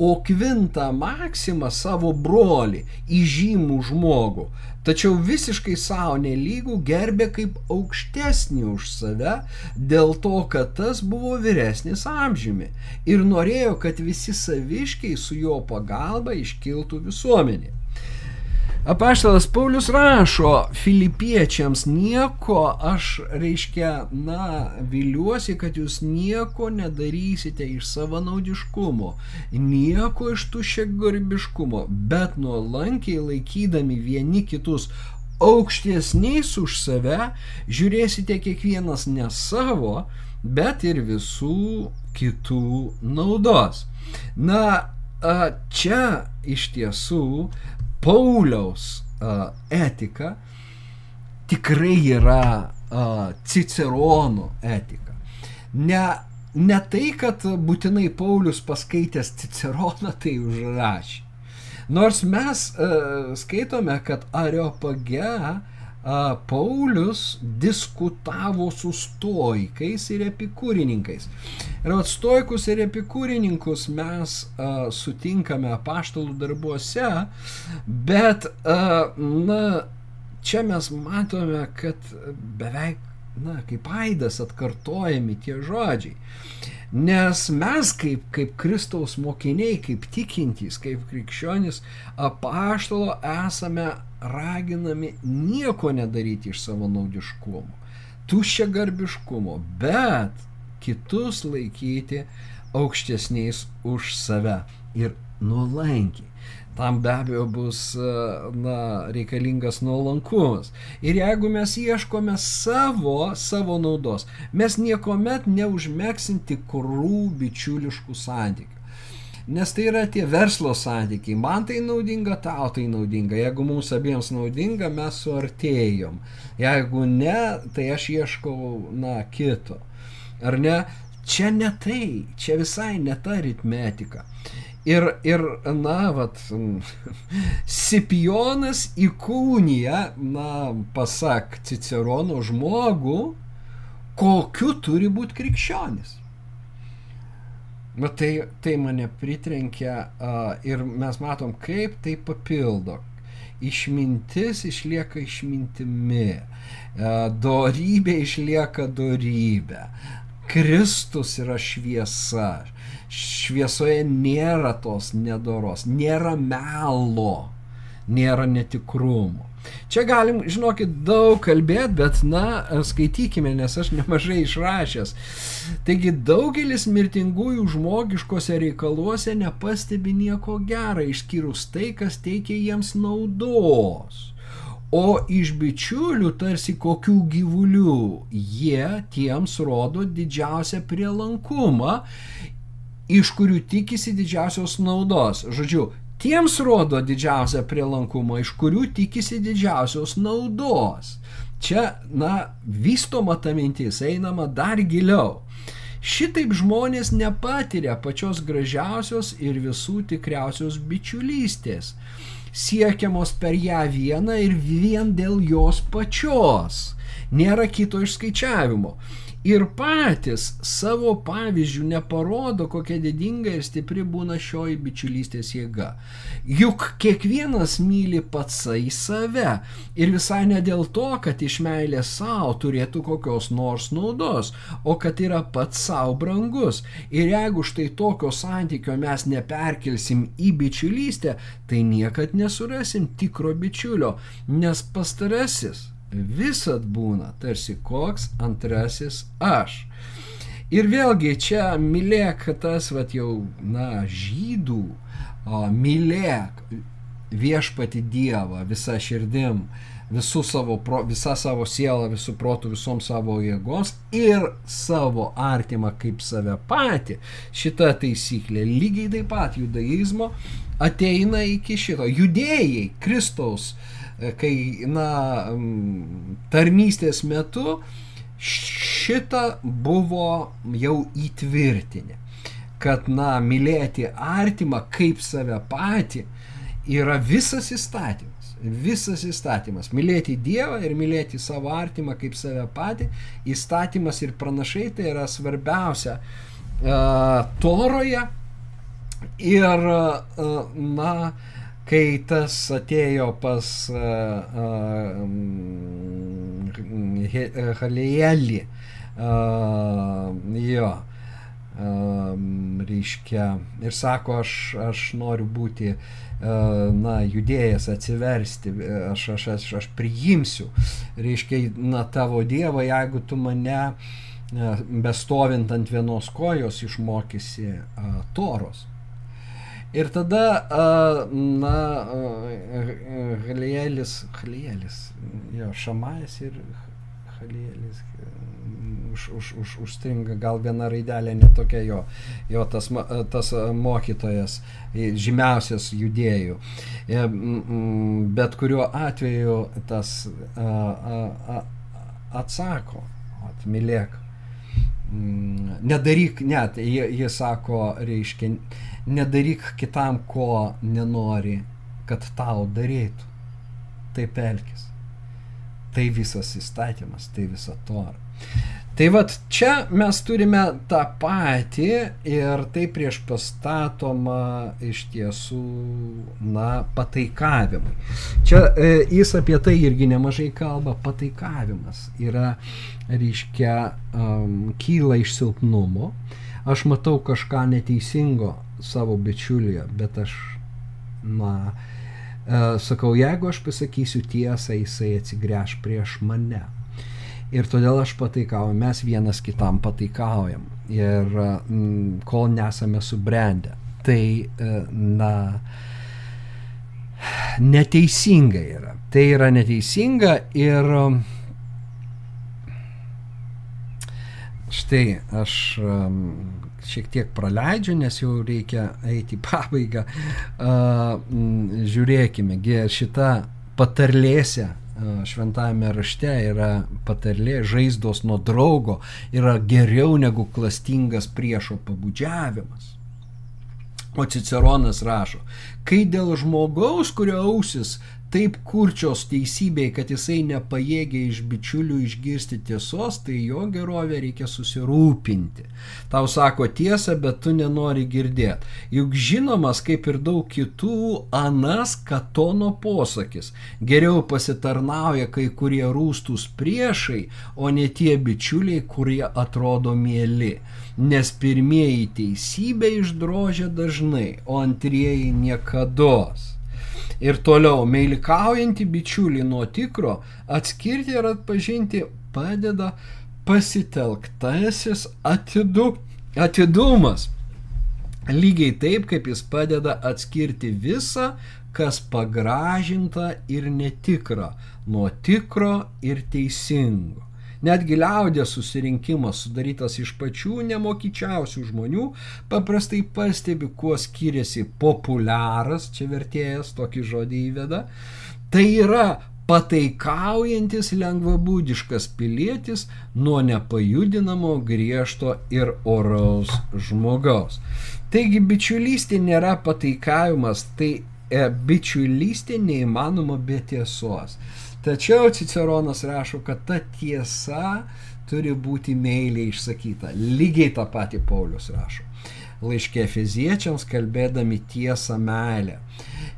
A: o Kvintą Maksimą savo brolį, įžymų žmogų, tačiau visiškai savo nelygų gerbė kaip aukštesnį už save dėl to, kad tas buvo vyresnis amžiumi ir norėjo, kad visi saviškiai su jo pagalba iškiltų visuomenė. Apaštalas Paulius rašo filipiečiams, nieko aš, reiškia, na, viliuosi, kad jūs nieko nedarysite iš savanaudiškumo, nieko iš tušia garbiškumo, bet nuolankiai laikydami vieni kitus aukštesniais už save, žiūrėsite kiekvienas ne savo, bet ir visų kitų naudos. Na, čia iš tiesų Pauliaus uh, etika tikrai yra uh, Cicerono etika. Ne, ne tai, kad būtinai Paulius paskaitęs Ciceroną tai užrašė. Nors mes uh, skaitome, kad Areopage Paulius diskutavo su stoikais ir epikūrininkais. Ir at stoikus ir epikūrininkus mes a, sutinkame paštalų darbuose, bet a, na, čia mes matome, kad beveik, na, kaip aidas atkartojami tie žodžiai. Nes mes kaip, kaip Kristaus mokiniai, kaip tikintys, kaip krikščionys apaštalo esame raginami nieko nedaryti iš savo naudiškumo, tuščia garbiškumo, bet kitus laikyti aukštesniais už save ir nuolankiai. Tam be abejo bus na, reikalingas nuolankumas. Ir jeigu mes ieškome savo, savo naudos, mes niekuomet neužmėgsim tikrų bičiuliškų santykių. Nes tai yra tie verslo santykiai. Man tai naudinga, tau tai naudinga. Jeigu mums abiems naudinga, mes suartėjom. Jeigu ne, tai aš ieškau, na, kito. Ar ne? Čia ne tai, čia visai ne ta aritmetika. Ir, ir na, vat, Sipionas įkūnija, na, pasak Cicerono žmogų, kokiu turi būti krikščionis. Na tai, tai mane pritrenkia uh, ir mes matom, kaip tai papildo. Išmintis išlieka išmintimi, uh, dorybė išlieka dorybė. Kristus yra šviesa. Šviesoje nėra tos nedoros, nėra melo, nėra netikrumo. Čia galim, žinokit, daug kalbėti, bet, na, skaitykime, nes aš nemažai išrašęs. Taigi daugelis mirtingųjų žmogiškose reikaluose nepastebi nieko gero, išskyrus tai, kas teikia jiems naudos. O iš bičiulių tarsi kokių gyvulių jie tiems rodo didžiausią prielankumą, iš kurių tikisi didžiausios naudos. Žodžiu, Tiems rodo didžiausią prielankumą, iš kurių tikisi didžiausios naudos. Čia, na, vystoma ta mintis, einama dar giliau. Šitaip žmonės nepatiria pačios gražiausios ir visų tikriausios bičiulystės. siekiamos per ją vieną ir vien dėl jos pačios. Nėra kito išskaičiavimo ir patys savo pavyzdžių neparodo, kokia didinga ir stipri būna šioji bičiulystės jėga. Juk kiekvienas myli patsai save ir visai ne dėl to, kad iš meilės savo turėtų kokios nors naudos, o kad yra pats savo brangus. Ir jeigu štai tokio santykio mes neperkelsim į bičiulystę, tai niekad nesurasim tikro bičiulio, nes pastarasis visat būna tarsi koks antrasis aš. Ir vėlgi čia mylėk tas, vat jau, na, žydų, o, mylėk viešpati Dievą visą širdim, visų savo, pro, visą savo sielą, visų protų, visom savo jėgos ir savo artimą kaip save patį. Šita taisyklė lygiai taip pat judaizmo ateina iki šito. Judėjai Kristaus uh, kai, na, tarnystės metu šitą buvo jau įtvirtinę, kad, na, mylėti artimą kaip save patį yra visas įstatymas. Visas įstatymas. Mylėti Dievą ir mylėti savo artimą kaip save patį. Įstatymas ir pranašai tai yra svarbiausia uh, toroje. Ir, uh, na, uh, kai tas atėjo pas uh, jo, reiškia, ir sako, aš, aš noriu būti, na, judėjęs, atsiversti, aš, aš, aš, aš priimsiu, reiškia, na, tavo Dievą, jeigu tu mane bestovint ant vienos kojos išmokysi toros. Ir tada, na, Halielis, Halielis, jo, Šamajas ir Halielis už, už, už, užstringa gal viena raidelė netokia jo, jo tas, tas mokytojas, žymiausias judėjų. E, bet kuriuo atveju tas atsako, atmylėk. Nedaryk, net, jis sako, reiškia, nedaryk kitam, ko nenori, kad tau darytų. Taip elgis. Tai visas įstatymas, tai visa tora. Tai vad čia mes turime tą patį ir tai prieš pastatoma iš tiesų, na, pataikavimui. Čia e, jis apie tai irgi nemažai kalba, pataikavimas yra, reiškia, um, kyla iš silpnumo. Aš matau kažką neteisingo, savo bičiulyje, bet aš, na, e, sakau, jeigu aš pasakysiu tiesą, jisai atsigręš prieš mane. Ir todėl aš pataikauju, mes vienas kitam pataikaujam. Ir m, kol nesame subrendę, tai, e, na, neteisinga yra. Tai yra neteisinga ir štai aš šiek tiek praleidžiu, nes jau reikia eiti į pabaigą. Žiūrėkime, šita patarlėse šventajame rašte yra patarlė žaizdos nuo draugo yra geriau negu klastingas priešo pabudžiavimas. O Ciceronas rašo, kai dėl žmogaus, kurio ausis taip kurčios teisybei, kad jisai nepajėgia iš bičiulių išgirsti tiesos, tai jo gerovė reikia susirūpinti. Tau sako tiesą, bet tu nenori girdėti. Juk žinomas, kaip ir daug kitų, anas katono posakis. Geriau pasitarnauja kai kurie rūstus priešai, o ne tie bičiuliai, kurie atrodo mėly. Nes pirmieji teisybę išdrožia dažnai, o antrieji niekados. Ir toliau, meilikaujantį bičiulį nuo tikro atskirti ir atpažinti padeda pasitelktasis atidu, atidumas. Lygiai taip, kaip jis padeda atskirti visą, kas pagražinta ir netikra, nuo tikro ir teisingo. Netgi liaudės susirinkimas sudarytas iš pačių nemokyčiausių žmonių paprastai pastebi, kuo skiriasi populiaras, čia vertėjas tokį žodį įveda. Tai yra pataikaujantis lengvabūdiškas pilietis nuo nepajudinamo griežto ir oraus žmogaus. Taigi bičiulystė nėra pataikavimas, tai e, bičiulystė neįmanoma be tiesos. Tačiau Ciceronas rašo, kad ta tiesa turi būti meiliai išsakyta. Lygiai tą patį Paulius rašo. Laiškė fiziečiams kalbėdami tiesą meilę.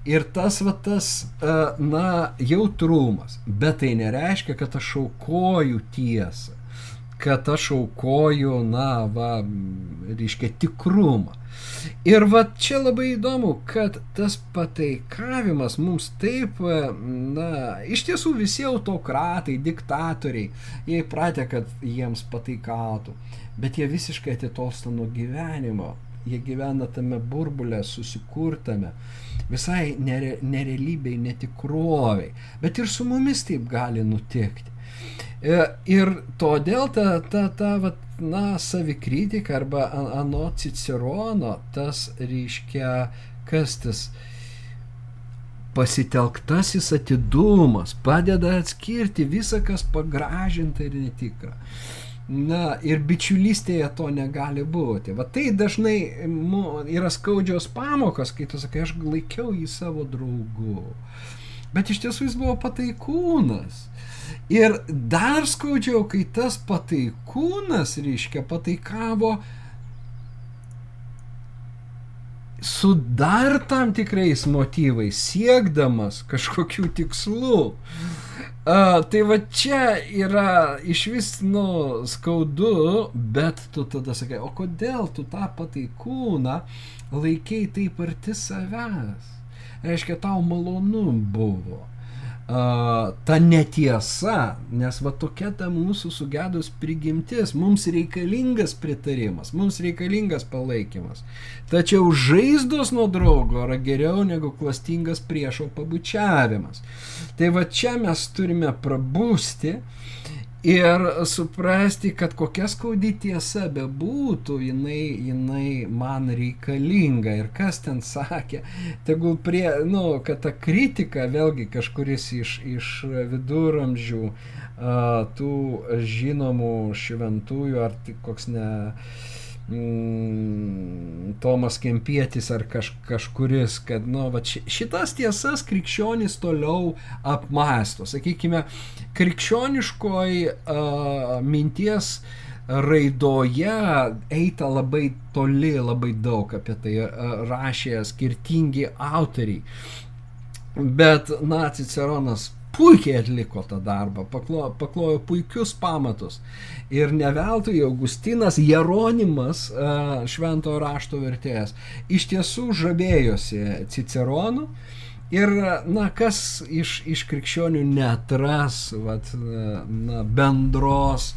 A: Ir tas va tas, e, na, jautrumas, bet tai nereiškia, kad aš aukoju tiesą, kad aš aukoju, na, va, reiškia tikrumą. Ir va čia labai įdomu, kad tas pataikavimas mums taip, na, iš tiesų visi autokratai, diktatoriai, jie įpratę, kad jiems pataikautų, bet jie visiškai atitolsta nuo gyvenimo, jie gyvena tame burbulė, susikurtame, visai nere, nerealybei, netikroviai, bet ir su mumis taip gali nutikti. E, ir todėl ta, ta, ta, ta na, savikritika arba anot Cicerono, tas reiškia, kas tas pasitelktasis atidumas padeda atskirti visą, kas pagražinta ir netikra. Na ir bičiulystėje to negali būti. Va tai dažnai yra skaudžios pamokos, kai tu sakai, aš laikiau jį savo draugu. Bet iš tiesų jis buvo pataikūnas. Ir dar skaudžiau, kai tas pataikūnas, reiškia, pataikavo su dar tam tikrais motyvais, siekdamas kažkokių tikslų. A, tai va čia yra iš vis, nu, skaudu, bet tu tada sakai, o kodėl tu tą pataikūną laikiai taip arti savęs? Reiškia, tau malonu buvo ta netiesa, nes va tokia ta mūsų sugedus prigimtis, mums reikalingas pritarimas, mums reikalingas palaikymas. Tačiau žaizdos nuo draugo yra geriau negu klastingas priešo pabučiavimas. Tai va čia mes turime prabusti Ir suprasti, kad kokia skaudi tiesa bebūtų, jinai, jinai man reikalinga. Ir kas ten sakė, tegul prie, nu, kad ta kritika, vėlgi kažkuris iš, iš viduramžių, tų žinomų šventųjų, ar koks ne, mm, Tomas Kempietis ar kaž, kažkuris, kad nu, va, šitas tiesas krikščionis toliau apmąsto. Sakykime, krikščioniškoji uh, minties raidoje eita labai toli, labai daug apie tai uh, rašė skirtingi autoriai. Bet, na, Ciceronas puikiai atliko tą darbą, paklojo, paklojo puikius pamatus. Ir ne veltui Augustinas Jeronimas, švento rašto vertėjas, iš tiesų žavėjosi Ciceronu. Ir, na, kas iš, iš krikščionių netras vat, na, bendros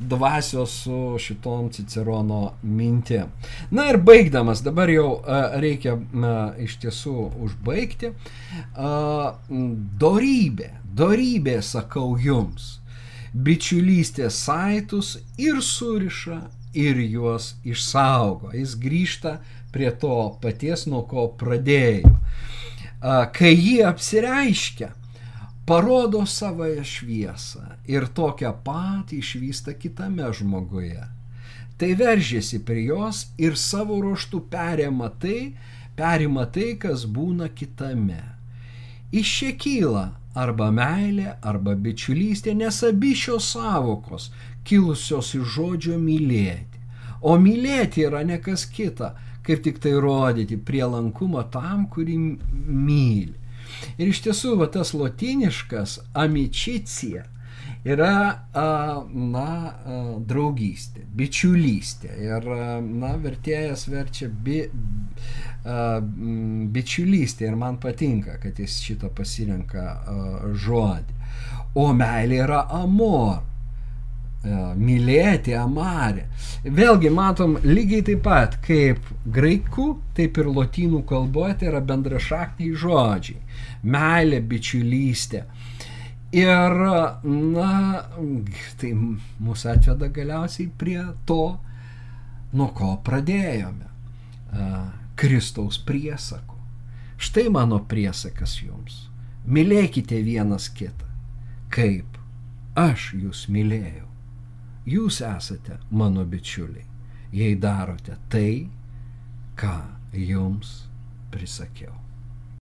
A: dvasios su šitom Cicerono mintim. Na ir baigdamas, dabar jau a, reikia a, iš tiesų užbaigti. A, dorybė Dorybė sakau jums, bičiulystės saitus ir suriša, ir juos išsaugo. Jis grįžta prie to paties, nuo ko pradėjo. Kai jį apsireiškia, parodo savoje šviesą ir tokią patį išvysta kitame žmoguje. Tai veržėsi prie jos ir savo ruoštų perima tai, perima tai, kas būna kitame. Iš čia kyla arba meilė, arba bičiulystė, nes abi šios savokos kilusios iš žodžio mylėti. O mylėti yra ne kas kita, kaip tik tai rodyti prielankumą tam, kurį myli. Ir iš tiesų, va tas lotiniškas amicicija yra, na, draugystė, bičiulystė. Ir, na, vertėjas verčia bi, bičiulystė ir man patinka, kad jis šitą pasirenka žodį. O meilė yra amor. Mylėti, amarė. Vėlgi matom lygiai taip pat, kaip graikų, taip ir lotynų kalboje tai yra bendrašakniai žodžiai. Meilė, bičiulystė. Ir, na, tai mūsų atveda galiausiai prie to, nuo ko pradėjome. Kristaus priesaku. Štai mano priesakas jums. Mylėkite vienas kitą, kaip aš jūs mylėjau. Jūs esate mano bičiuliai, jei darote tai, ką jums prisakiau.